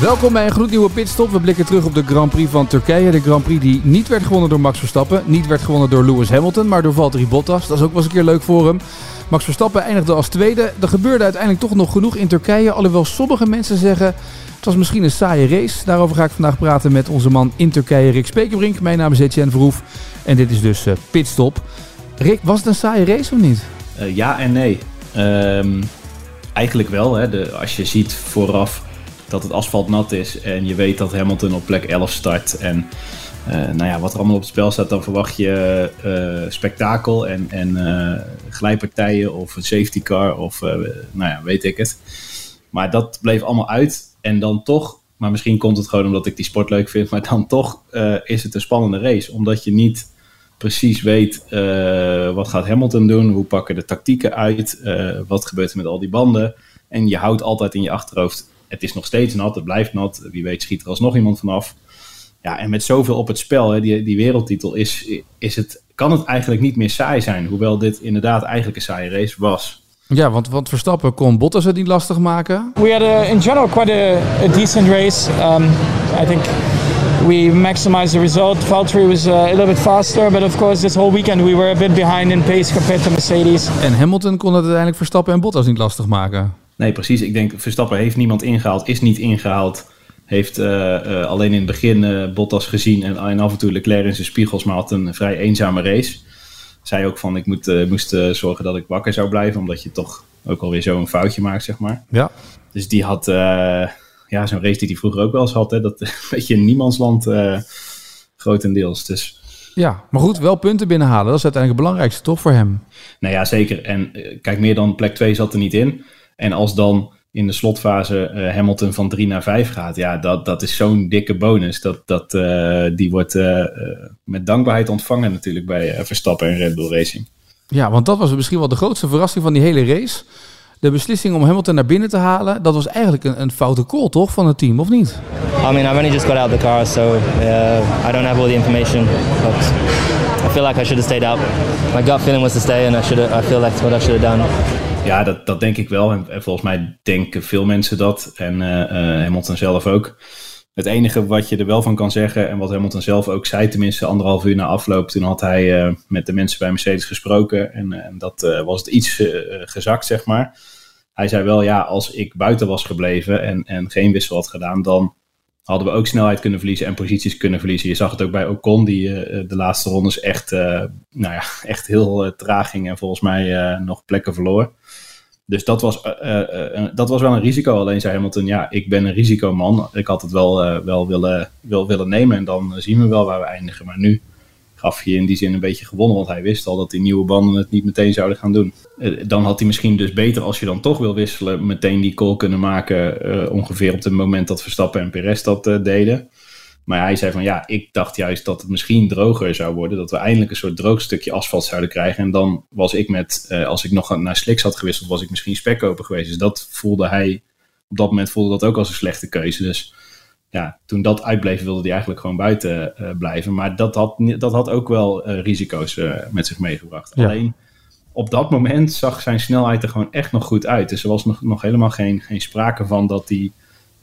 Welkom bij een gloednieuwe pitstop. We blikken terug op de Grand Prix van Turkije. De Grand Prix die niet werd gewonnen door Max Verstappen. Niet werd gewonnen door Lewis Hamilton, maar door Valtteri Bottas. Dat is ook wel eens een keer leuk voor hem. Max Verstappen eindigde als tweede. Er gebeurde uiteindelijk toch nog genoeg in Turkije. Alhoewel sommige mensen zeggen... het was misschien een saaie race. Daarover ga ik vandaag praten met onze man in Turkije, Rick Spekerbrink. Mijn naam is Etienne Verhoef. En dit is dus uh, Pitstop. Rick, was het een saaie race of niet? Uh, ja en nee. Um, eigenlijk wel. Hè. De, als je ziet vooraf dat het asfalt nat is en je weet dat Hamilton op plek 11 start. En uh, nou ja, wat er allemaal op het spel staat, dan verwacht je uh, spektakel en, en uh, glijpartijen of een safety car of nou ja, weet ik het. Maar dat bleef allemaal uit en dan toch, maar misschien komt het gewoon omdat ik die sport leuk vind, maar dan toch is het een spannende race. Omdat je niet precies weet wat gaat Hamilton doen, hoe pakken de tactieken uit, wat gebeurt er met al die banden. En je houdt altijd in je achterhoofd het is nog steeds nat, het blijft nat. Wie weet schiet er alsnog iemand vanaf. Ja, en met zoveel op het spel, hè, die, die wereldtitel, is, is het, kan het eigenlijk niet meer saai zijn. Hoewel dit inderdaad eigenlijk een saaie race was. Ja, want, want Verstappen kon Bottas het niet lastig maken. We had a, in general quite a, a decent race. Um, I think we maximized the result. Valtteri was uh, a little bit faster, but of course this whole weekend we were a bit behind in pace compared to Mercedes. En Hamilton kon het uiteindelijk Verstappen en Bottas niet lastig maken. Nee, precies. Ik denk Verstappen heeft niemand ingehaald, is niet ingehaald. Heeft uh, uh, alleen in het begin uh, Bottas gezien en, en, af en toe Leclerc in zijn spiegels, maar had een vrij eenzame race. Zei ook van ik moet, moest zorgen dat ik wakker zou blijven, omdat je toch ook alweer zo een foutje maakt, zeg maar. Ja. Dus die had ja, zo'n race die hij vroeger ook wel eens had, hè, dat weet je in niemandsland grotendeels. Dus ja, maar goed, wel punten binnenhalen. Dat is uiteindelijk het belangrijkste, toch, voor hem? Nou ja, zeker. En kijk, meer dan plek 2 zat er niet in. En als dan in de slotfase uh, Hamilton van 3 naar 5 gaat, ja, dat, dat is zo'n dikke bonus. Dat, dat, uh, die wordt uh, met dankbaarheid ontvangen natuurlijk bij Verstappen en Red Bull Racing. Ja, want dat was misschien wel de grootste verrassing van die hele race. De beslissing om Hamilton naar binnen te halen, dat was eigenlijk een, een foute call, toch, van het team, of niet? I mean, I've only just got out of the car, so uh, I don't have all the information. But I feel like I should have stayed out. My gut feeling was to stay, and I should I feel like what I should have done. Ja, dat, dat denk ik wel. En, en volgens mij denken veel mensen dat. En uh, uh, Hamilton zelf ook. Het enige wat je er wel van kan zeggen, en wat Hamilton zelf ook zei, tenminste anderhalf uur na afloop, toen had hij uh, met de mensen bij Mercedes gesproken. En, en dat was het iets gezakt, zeg maar. Hij zei wel, ja, als ik buiten was gebleven en, en geen wissel had gedaan, dan hadden we ook snelheid kunnen verliezen en posities kunnen verliezen. Je zag het ook bij Ocon, die de laatste rondes echt, nou ja, echt heel traag ging en volgens mij nog plekken verloor. Dus dat was, uh, uh, dat was wel een risico. Alleen zei Hamilton, ja, ik ben een risicoman. Ik had het wel, wel willen, wil willen nemen en dan zien we wel waar we eindigen. Maar nu gaf hij in die zin een beetje gewonnen, want hij wist al dat die nieuwe banden het niet meteen zouden gaan doen. dan had hij misschien dus beter, als je dan toch wil wisselen, meteen die call kunnen maken ongeveer op het moment dat Verstappen en Perez dat deden. Maar hij zei van ja, ik dacht juist dat het misschien droger zou worden. Dat we eindelijk een soort droog stukje asfalt zouden krijgen. En dan was ik met, uh, als ik nog naar slicks had gewisseld, was ik misschien spekkoper geweest. Dus dat voelde hij, op dat moment voelde dat ook als een slechte keuze. Dus ja, toen dat uitbleef wilde hij eigenlijk gewoon buiten uh, blijven. Maar dat had, dat had ook wel uh, risico's met zich meegebracht. Ja. Alleen op dat moment zag zijn snelheid er gewoon echt nog goed uit. Dus er was nog, nog helemaal geen, geen sprake van dat hij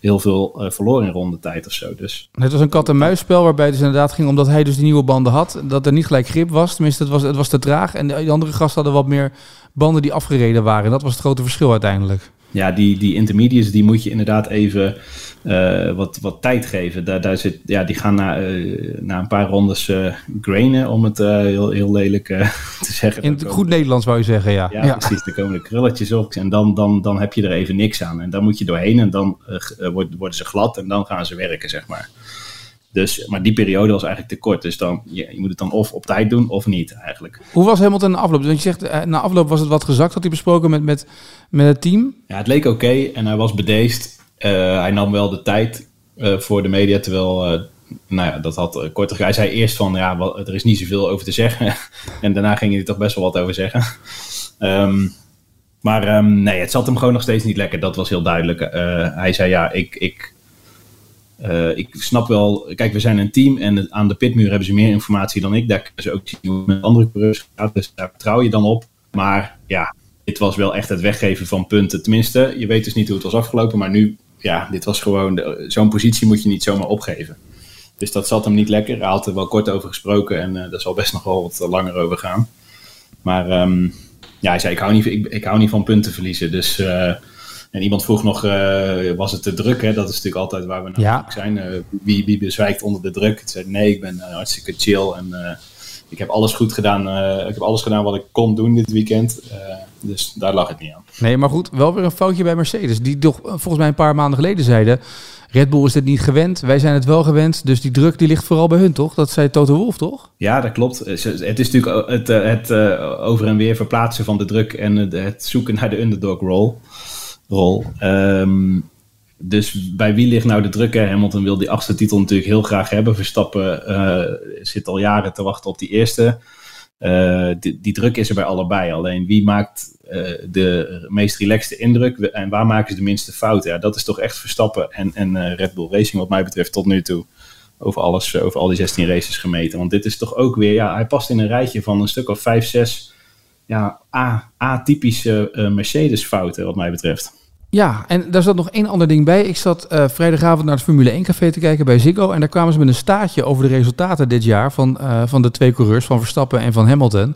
heel veel uh, verloren in rondetijd of zo. Dus. Het was een kat-en-muisspel waarbij het dus inderdaad ging omdat hij dus die nieuwe banden had. Dat er niet gelijk grip was. Tenminste, het was, het was te traag. En de andere gasten hadden wat meer banden die afgereden waren. En dat was het grote verschil uiteindelijk ja, die, die intermediates, die moet je inderdaad even uh, wat, wat tijd geven. Daar, daar zit, ja, die gaan na, uh, na een paar rondes uh, grainen, om het heel, heel lelijk te zeggen. In het goed Nederlands wou je zeggen, ja. Ja, ja. precies. Er komen de krulletjes op en dan, dan, dan heb je er even niks aan. En dan moet je doorheen en dan worden ze glad en dan gaan ze werken, zeg maar. Dus, maar die periode was eigenlijk te kort. Dus dan, je, je, moet het dan of op tijd doen of niet eigenlijk. Hoe was Hamilton na afloop? Want je zegt, eh, na afloop was het wat gezakt. Had hij besproken met, met, met het team? Ja, het leek oké okay en hij was bedeesd. Uh, hij nam wel de tijd voor de media. Terwijl, nou ja, dat had korter. Hij zei eerst van, ja, er is niet zoveel over te zeggen. en daarna ging hij er toch best wel wat over zeggen. Ehm, maar ehm, nee, het zat hem gewoon nog steeds niet lekker. Dat was heel duidelijk. hij zei, ja, ik... ik uh, ik snap wel, kijk, we zijn een team en aan de pitmuur hebben ze meer informatie dan ik. Daar kunnen ze ook zien met andere coureurs gaat, dus daar vertrouw je dan op. Maar ja, dit was wel echt het weggeven van punten. Tenminste, je weet dus niet hoe het was afgelopen, maar nu, ja, dit was gewoon, zo'n positie moet je niet zomaar opgeven. Dus dat zat hem niet lekker. Hij had er wel kort over gesproken en uh, daar zal best nog wel wat langer over gaan. Maar um, ja, hij zei, ik hou niet, ik, hou niet van punten verliezen, dus... en iemand vroeg nog, uh, was het te druk? Hè? Dat is natuurlijk altijd waar we naar ja. zijn. Uh, wie, wie bezwijkt onder de druk? Ik zei, nee, ik ben uh, hartstikke chill en ik heb alles goed gedaan. ik heb alles gedaan wat ik kon doen dit weekend. dus daar lag het niet aan. Nee, maar goed, wel weer een foutje bij Mercedes. Die toch volgens mij een paar maanden geleden zeiden... Red Bull is dit niet gewend, wij zijn het wel gewend. Dus die druk die ligt vooral bij hun, toch? Dat zei Toto Wolff, toch? Ja, dat klopt. Het is natuurlijk het, het over en weer verplaatsen van de druk... en het zoeken naar de underdog role rol. Ehm, dus bij wie ligt nou de druk? Hè? Hamilton wil die achtste titel natuurlijk heel graag hebben. Verstappen uh, zit al jaren te wachten op die eerste. Uh, die, druk is er bij allebei. Alleen wie maakt uh, de meest relaxte indruk en waar maken ze de minste fouten? Ja, dat is toch echt Verstappen en, en Red Bull Racing wat mij betreft tot nu toe. Over alles, over al die 16 races gemeten. Want dit is toch ook weer, ja, hij past in een rijtje van een stuk of 5, 6 ja, atypische Mercedes fouten wat mij betreft. Ja, en daar zat nog één ander ding bij. Ik zat uh, vrijdagavond naar het Formule 1 café te kijken bij Ziggo. En daar kwamen ze met een staartje over de resultaten dit jaar van, uh, van de twee coureurs, van Verstappen en van Hamilton.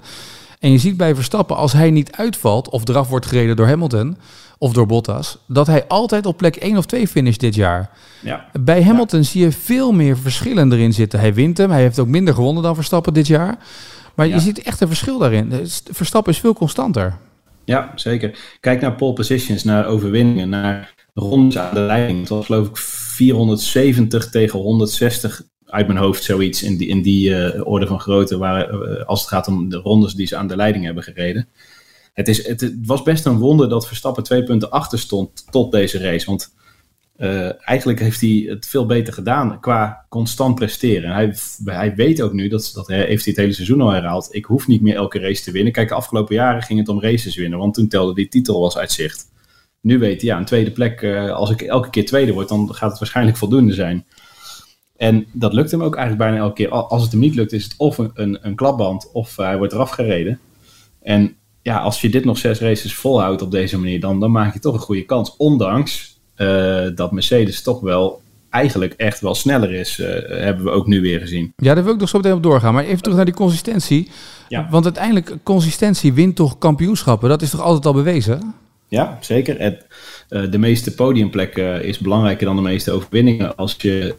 En je ziet bij Verstappen, als hij niet uitvalt of eraf wordt gereden door Hamilton of door Bottas, dat hij altijd op plek 1 of 2 finisht dit jaar. Ja. Bij Hamilton zie je veel meer verschillen erin zitten. Hij wint hem, hij heeft ook minder gewonnen dan Verstappen dit jaar. Maar je ziet echt een verschil daarin. Verstappen is veel constanter. Ja, zeker. Kijk naar pole positions, naar overwinningen, naar rondes aan de leiding. Het was geloof ik 470 tegen 160 uit mijn hoofd zoiets in die, in die uh, orde van grootte waar, uh, als het gaat om de rondes die ze aan de leiding hebben gereden. Het, is, het, het was best een wonder dat Verstappen twee punten achter stond tot deze race. Want uh, eigenlijk heeft hij het veel beter gedaan qua constant presteren. Hij, hij weet ook nu, dat, dat heeft hij het hele seizoen al herhaald, ik hoef niet meer elke race te winnen. Kijk, de afgelopen jaren ging het om races winnen, want toen telde die titel was uit zicht. Nu weet hij, ja, een tweede plek, uh, als ik elke keer tweede word, dan gaat het waarschijnlijk voldoende zijn. En dat lukt hem ook eigenlijk bijna elke keer. Als het hem niet lukt, is het of een, een, klapband of hij wordt eraf gereden. En ja, als je dit nog zes races volhoudt op deze manier, dan, dan maak je toch een goede kans. Ondanks dat Mercedes toch wel eigenlijk echt wel sneller is, uh, hebben we ook nu weer gezien. Ja, daar wil ik nog zo meteen op doorgaan. Maar even terug naar die consistentie. Ja. Want uiteindelijk, consistentie wint toch kampioenschappen? Dat is toch altijd al bewezen? Ja, zeker. Het, uh, de meeste podiumplekken is belangrijker dan de meeste overwinningen. Als je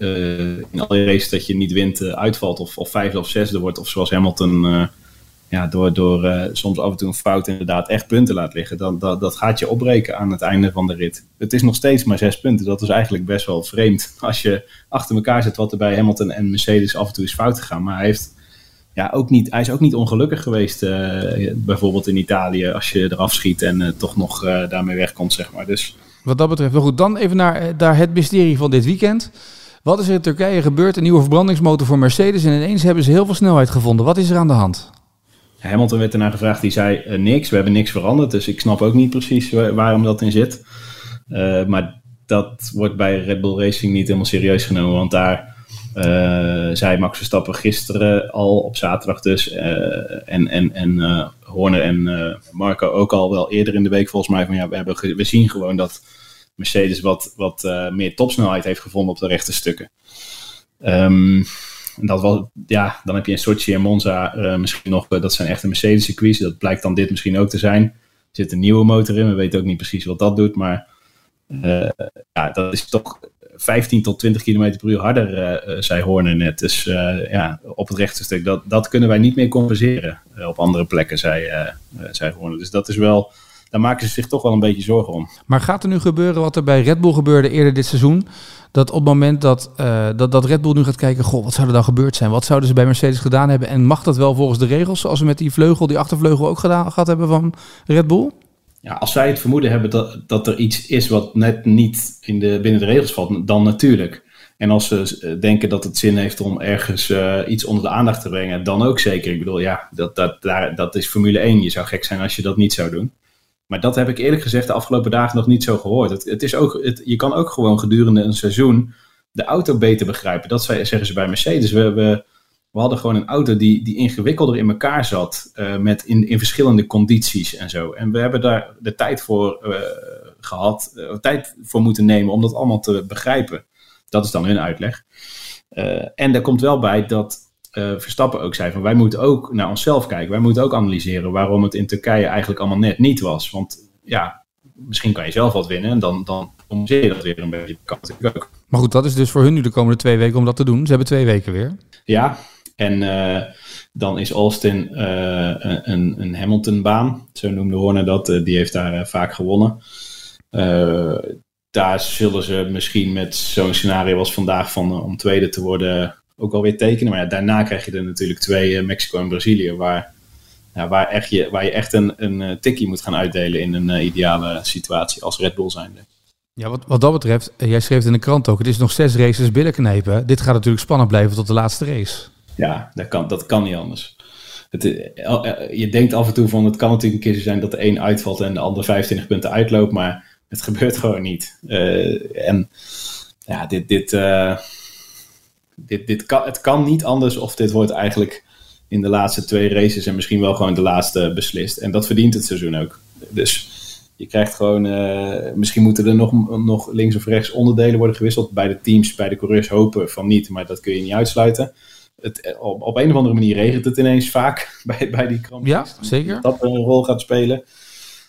in alle races dat je niet wint uitvalt of, of vijfde of zesde wordt, of zoals Hamilton ja, door, door uh, soms af en toe een fout inderdaad echt punten laat liggen, dan dat, dat gaat je opbreken aan het einde van de rit. Het is nog steeds maar zes punten. Dat is eigenlijk best wel vreemd als je achter elkaar zet wat er bij Hamilton en Mercedes af en toe is fout gegaan. Maar hij, heeft, ja, ook niet, hij is ook niet ongelukkig geweest, uh, bijvoorbeeld in Italië, als je eraf schiet en uh, toch nog daarmee wegkomt, zeg maar. Dus... Wat dat betreft, wel goed. Dan even naar, naar het mysterie van dit weekend. Wat is er in Turkije gebeurd? Een nieuwe verbrandingsmotor voor Mercedes en ineens hebben ze heel veel snelheid gevonden. Wat is er aan de hand? Hamilton werd ernaar gevraagd, die zei uh, niks, we hebben niks veranderd. Dus ik snap ook niet precies waarom dat in zit. Uh, maar dat wordt bij Red Bull Racing niet helemaal serieus genomen, want daar uh, zei Max Verstappen gisteren al op zaterdag dus, en, en, en Horner en Marco ook al wel eerder in de week volgens mij, van ja, we, hebben we zien gewoon dat Mercedes wat, wat meer topsnelheid heeft gevonden op de rechte stukken. En dat was, ja, dan heb je een Sochi en Monza uh, misschien nog, uh, dat zijn echte Mercedes circuits. Dat blijkt dan dit misschien ook te zijn. Er zit een nieuwe motor in, we weten ook niet precies wat dat doet. Maar uh, ja, dat is toch 15 tot 20 km per uur harder, zei Horner net. Dus ja, op het rechte stuk, dat, dat kunnen wij niet meer compenseren op andere plekken, zei, zei Horner. Dus dat is wel, daar maken ze zich toch wel een beetje zorgen om. Maar gaat er nu gebeuren wat er bij Red Bull gebeurde eerder dit seizoen? dat op het moment dat, uh, dat, dat Red Bull nu gaat kijken, goh, wat zou er dan gebeurd zijn? Wat zouden ze bij Mercedes gedaan hebben? En mag dat wel volgens de regels, zoals ze met die vleugel, die achtervleugel ook gedaan, gehad hebben van Red Bull? Ja, als zij het vermoeden hebben dat, dat er iets is wat net niet in de, binnen de regels valt, dan natuurlijk. En als ze denken dat het zin heeft om ergens iets onder de aandacht te brengen, dan ook zeker. Ik bedoel, ja, dat, dat, daar, dat is Formule 1. Je zou gek zijn als je dat niet zou doen. Maar dat heb ik eerlijk gezegd de afgelopen dagen nog niet zo gehoord. Het, het is ook, je kan ook gewoon gedurende een seizoen de auto beter begrijpen. Dat zeggen ze bij Mercedes. We, we, we hadden gewoon een auto die, die ingewikkelder in elkaar zat. Uh, met in, verschillende condities en zo. En we hebben daar de tijd voor uh, gehad. Uh, tijd voor moeten nemen om dat allemaal te begrijpen. Dat is dan hun uitleg. en daar komt wel bij dat Verstappen ook zei van wij moeten ook naar onszelf kijken. Wij moeten ook analyseren waarom het in Turkije eigenlijk allemaal net niet was. Want ja, misschien kan je zelf wat winnen en dan, dan compenseer je dat weer een beetje. Kan natuurlijk ook. Maar goed, dat is dus voor hun nu de komende twee weken om dat te doen. Ze hebben twee weken weer. Ja, en uh, dan is Austin uh, een, een Hamilton-baan. Zo noemde Horner dat. Uh, die heeft daar vaak gewonnen. daar zullen ze misschien met zo'n scenario als vandaag van om tweede te worden ook alweer tekenen. Maar ja, daarna krijg je er natuurlijk twee, Mexico en Brazilië, waar, ja, waar, echt je, waar je echt een, een tikkie moet gaan uitdelen in een ideale situatie als Red Bull zijnde. Ja, wat, wat dat betreft, jij schreef in de krant ook, het is nog zes races billen knijpen. Dit gaat natuurlijk spannend blijven tot de laatste race. Ja, dat kan, dat kan niet anders. Het, eh, eh, je denkt af en toe van, het kan natuurlijk een keer zo zijn dat de een uitvalt en de ander 25 punten uitloopt, maar het gebeurt gewoon niet. Uh, en ja, dit, dit, uh, dit, dit kan, het kan niet anders of dit wordt eigenlijk in de laatste twee races en misschien wel gewoon de laatste beslist. En dat verdient het seizoen ook. Dus je krijgt gewoon, uh, misschien moeten er nog, nog links of rechts onderdelen worden gewisseld. Bij de teams, bij de coureurs hopen van niet, maar dat kun je niet uitsluiten. Het, eh, op, op een of andere manier regent het ineens vaak bij, bij die kramp. Ja, zeker. Dat er een rol gaat spelen.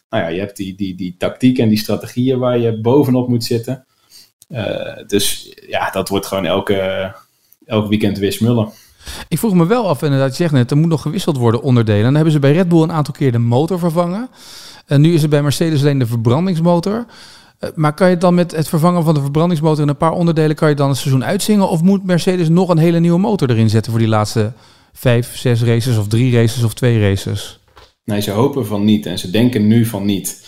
Nou ja, je hebt die, die, die tactiek en die strategieën waar je bovenop moet zitten. Uh, dus ja, dat wordt gewoon elke, elke weekend weer smullen. Ik vroeg me wel af, inderdaad, je zegt net, er moet nog gewisseld worden onderdelen. dan hebben ze bij Red Bull een aantal keer de motor vervangen. En nu is het bij Mercedes alleen de verbrandingsmotor. Eh, maar kan je dan met het vervangen van de verbrandingsmotor en een paar onderdelen, kan je dan het seizoen uitzingen? Of moet Mercedes nog een hele nieuwe motor erin zetten voor die laatste vijf, zes races of drie races of twee races? Nee, ze hopen van niet en ze denken nu van niet.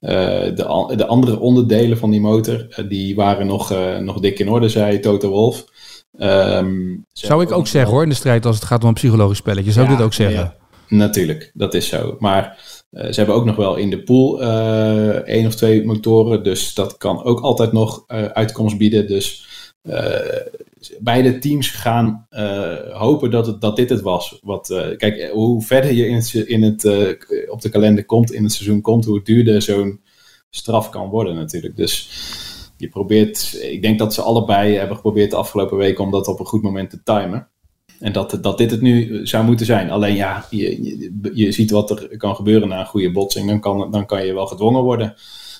Uh, de, de, andere onderdelen van die motor, uh, die waren nog, uh, nog dik in orde, zei Toto Wolf. Um, Zou ik ook zeggen hoor, in de strijd als het gaat om een psychologisch spelletje. Zou ja, dit ook zeggen? Ja, natuurlijk, dat is zo. Maar uh, ze hebben ook nog wel in de pool uh, één of twee motoren. Dus dat kan ook altijd nog uh, uitkomst bieden. Dus beide teams gaan hopen dat, het, dat dit het was. Wat, kijk, hoe verder je in het, in het, op de kalender komt, in het seizoen komt, hoe duurder zo'n straf kan worden natuurlijk. Dus je probeert, ik denk dat ze allebei hebben geprobeerd de afgelopen weken om dat op een goed moment te timen. En dat, dat dit het nu zou moeten zijn. Alleen ja, je, je, je, ziet wat er kan gebeuren na een goede botsing. Dan kan, dan kan je wel gedwongen worden,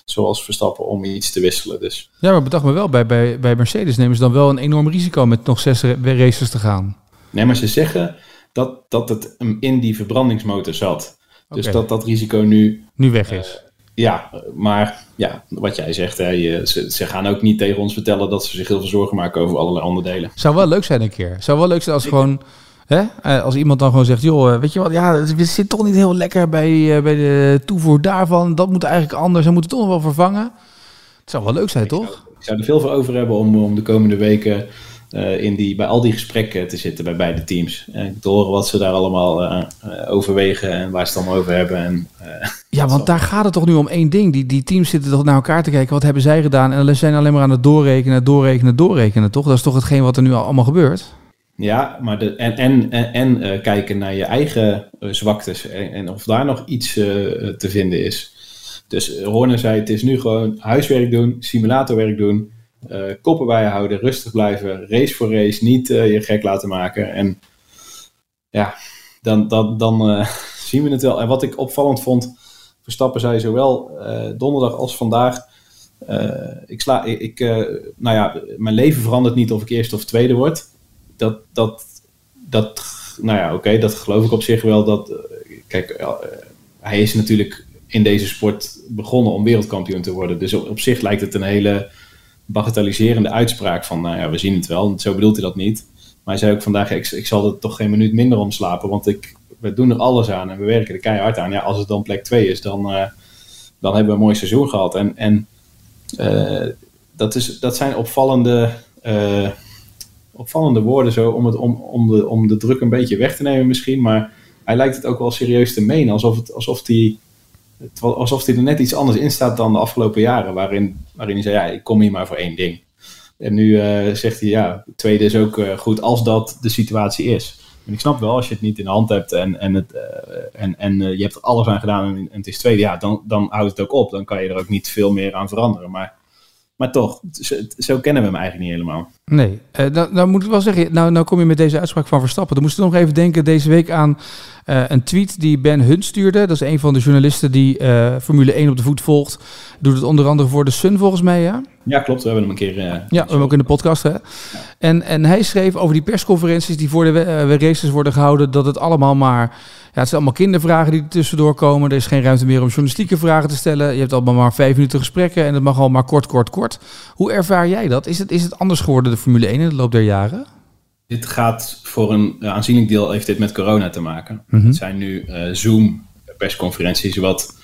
zoals Verstappen, om iets te wisselen. Dus. Ja, maar bedacht me wel, bij, bij, bij Mercedes nemen ze dan wel een enorm risico met nog zes races te gaan. Nee, maar ze zeggen dat, dat het in die verbrandingsmotor zat. Dus dat dat risico nu... Nu weg is. Ja, maar ja, wat jij zegt, hè, je, ze, ze, gaan ook niet tegen ons vertellen dat ze zich heel veel zorgen maken over allerlei onderdelen. Zou wel leuk zijn een keer. Zou wel leuk zijn als gewoon, hè, eh, als iemand dan gewoon zegt, joh, eh, weet je wat, ja, het zit toch niet heel lekker bij, uh, bij de toevoer daarvan. Dat moet eigenlijk anders. Ze moeten het toch nog wel vervangen. Het zou wel leuk zijn, ik toch? Zou, ik zou er veel voor over hebben om, om de komende weken uh, in die, bij al die gesprekken te zitten bij beide teams. En te horen wat ze daar allemaal uh, overwegen en waar ze het allemaal over hebben. En, ja, want daar gaat het toch nu om één ding. Die, die teams zitten toch naar elkaar te kijken. Wat hebben zij gedaan? En ze zijn alleen maar aan het doorrekenen, doorrekenen, doorrekenen, toch? Dat is toch hetgeen wat er nu allemaal gebeurt? Ja, maar de, en, en, en, en kijken naar je eigen zwaktes en, en, of daar nog iets te vinden is. Dus Horner zei, het is nu gewoon huiswerk doen, simulatorwerk doen koppen bij je houden, rustig blijven, race voor race, niet je gek laten maken. En ja, dan, dan, dan zien we het wel. En wat ik opvallend vond, Verstappen zei zowel donderdag als vandaag. ik sla, ik, nou ja, mijn leven verandert niet of ik eerste of tweede word. Dat, dat, dat nou ja, oké, dat geloof ik op zich wel. Dat, kijk, hij is natuurlijk in deze sport begonnen om wereldkampioen te worden. Dus op, op zich lijkt het een hele bagatelliserende uitspraak van, nou ja, we zien het wel. Zo bedoelt hij dat niet. Maar hij zei ook vandaag, ik, ik zal er toch geen minuut minder om slapen, want ik, we doen er alles aan en we werken er keihard aan. Ja, als het dan plek 2 is, dan, uh, dan hebben we een mooi seizoen gehad. En, en uh, dat, is, dat zijn opvallende opvallende woorden zo om, het, om, om, de, om de druk een beetje weg te nemen misschien. Maar hij lijkt het ook wel serieus te menen. Alsof, het, alsof hij alsof hij er net iets anders in staat dan de afgelopen jaren. Waarin, waarin hij zei, ja, ik kom hier maar voor één ding. En nu zegt hij, ja, tweede is ook goed als dat de situatie is. Ik snap wel, als je het niet in de hand hebt en, en, het, uh, en, en je hebt er alles aan gedaan en, en, het is tweede, ja, dan, dan houdt het ook op. Dan kan je er ook niet veel meer aan veranderen. Maar maar toch, zo, kennen we hem eigenlijk niet helemaal. Nee, uh, nou, nou, moet ik wel zeggen, nou, nou kom je met deze uitspraak van Verstappen. Dan moest ik nog even denken deze week aan uh, een tweet die Ben Hunt stuurde. Dat is een van de journalisten die uh, Formule 1 op de voet volgt. Doet het onder andere voor de Sun volgens mij, ja? Ja, klopt. We hebben hem een keer... ja, we hebben hem ook in de podcast, hè? En, en hij schreef over die persconferenties die voor de races worden gehouden... dat het allemaal maar ja, het zijn allemaal kindervragen die er tussendoor komen. Er is geen ruimte meer om journalistieke vragen te stellen. Je hebt allemaal maar vijf minuten gesprekken en het mag al maar kort, kort, kort. Hoe ervaar jij dat? Is het, is het anders geworden, de Formule 1 in de loop der jaren? Dit gaat voor een aanzienlijk deel heeft dit met corona te maken. Mhm. Het zijn nu uh, Zoom persconferenties. Wat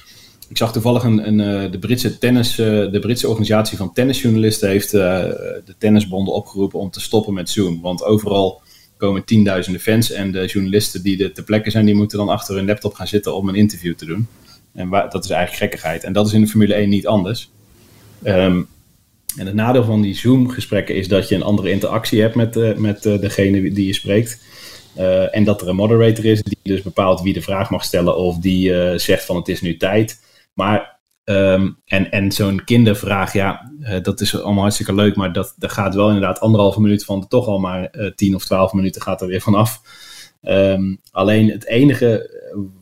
ik zag toevallig een, een de, Britse tennis, de Britse organisatie van tennisjournalisten heeft de tennisbonden opgeroepen om te stoppen met Zoom. Want overal komen tienduizenden fans en de journalisten die er te plekke zijn, die moeten dan achter hun laptop gaan zitten om een interview te doen. En dat is eigenlijk gekkigheid. En dat is in de Formule 1 niet anders. Um, en het nadeel van die Zoom-gesprekken is dat je een andere interactie hebt met, uh, met uh, degene die je spreekt. Uh, en dat er een moderator is die dus bepaalt wie de vraag mag stellen of die zegt van het is nu tijd. Maar Um, en en zo'n kindervraag, ja, uh, dat is allemaal hartstikke leuk, maar dat, dat gaat wel inderdaad anderhalve minuut van toch al maar uh, tien of twaalf minuten gaat er weer vanaf. Um, alleen het enige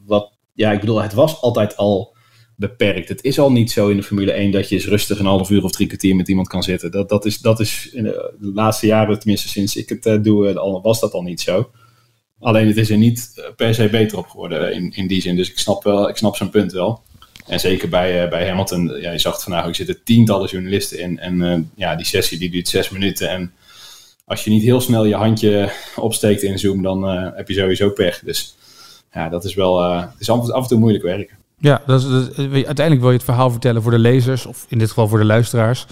wat, ja, ik bedoel, het was altijd al beperkt. Het is al niet zo in de Formule 1 dat je eens rustig een half uur of drie kwartier met iemand kan zitten. Dat, dat is, dat is in de, laatste jaren, tenminste sinds ik het doe, was dat al niet zo. Alleen het is er niet per se beter op geworden in, in die zin. Dus ik snap, wel, ik snap zijn punt wel. En zeker bij, uh, bij Hamilton, ja, je zag het vandaag ook, zitten tientallen journalisten in. En uh, ja, die sessie die duurt zes minuten. En als je niet heel snel je handje opsteekt in Zoom, dan heb je sowieso pech. Dus ja, dat is wel, het is af, en toe moeilijk werken. Ja, dat is, uiteindelijk wil je het verhaal vertellen voor de lezers, of in dit geval voor de luisteraars.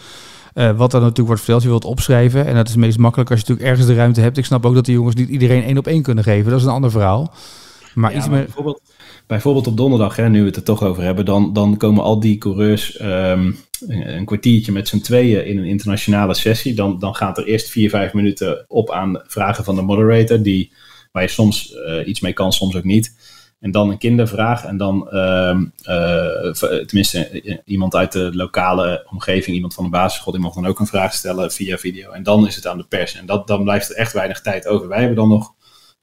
Wat dan natuurlijk wordt verteld, je wilt opschrijven. En dat is het meest makkelijk als je natuurlijk ergens de ruimte hebt. Ik snap ook dat die jongens niet iedereen één op één kunnen geven. Dat is een ander verhaal. Maar ja, iets maar. Bijvoorbeeld, bijvoorbeeld op donderdag, hè, nu we het er toch over hebben, dan, dan komen al die coureurs um, een kwartiertje met z'n tweeën in een internationale sessie. Dan, dan gaat er eerst vier, vijf minuten op aan vragen van de moderator, die, waar je soms uh, iets mee kan, soms ook niet. En dan een kindervraag en dan, uh, uh, tenminste, iemand uit de lokale omgeving, iemand van de basisschool, die mag dan ook een vraag stellen via video. En dan is het aan de pers. En dat, dan blijft er echt weinig tijd over. Wij hebben dan nog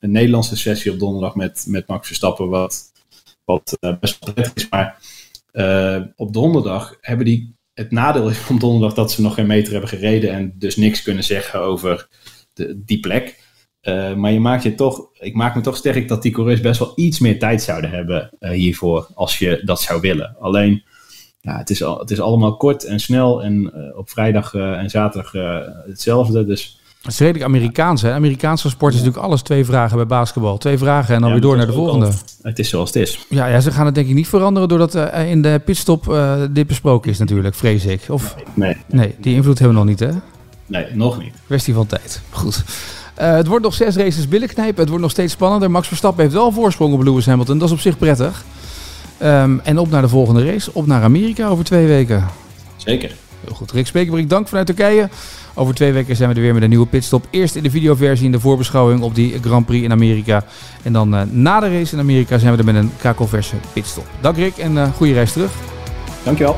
een Nederlandse sessie op donderdag met, met Max Verstappen, wat wat uh, best prettig is. Maar uh, op donderdag hebben die. Het nadeel is op donderdag dat ze nog geen meter hebben gereden en dus niks kunnen zeggen over de, die plek. Uh, maar je maakt je toch, ik maak me toch sterk dat die coureurs best wel iets meer tijd zouden hebben hiervoor, als je dat zou willen. Alleen, ja, het, is al, het is allemaal kort en snel en op vrijdag en zaterdag hetzelfde. Dus het is redelijk Amerikaans, hè? Amerikaanse sport is natuurlijk alles twee vragen bij basketbal. Twee vragen en dan weer door naar de volgende. het is zoals het is. Ja, ja, ze gaan het denk ik niet veranderen doordat uh, in de pitstop uh, dit besproken is natuurlijk, vrees ik. Of, nee, nee, nee. die invloed hebben we nog niet, hè? Nee, nog niet. Kwestie van tijd. Goed. Uh, het wordt nog zes races billenknijpen. Het wordt nog steeds spannender. Max Verstappen heeft wel een voorsprong op Lewis Hamilton. Dat is op zich prettig. Um, en op naar de volgende race. Op naar Amerika over twee weken. Zeker. Goed. Rick Spekerbrink, dank vanuit Turkije. Over twee weken zijn we er weer met een nieuwe pitstop. Eerst in de videoversie in de voorbeschouwing op die Grand Prix in Amerika. En dan uh, na de race in Amerika zijn we er met een kakelverse pitstop. Dank Rick en uh, goede reis terug. Dankjewel.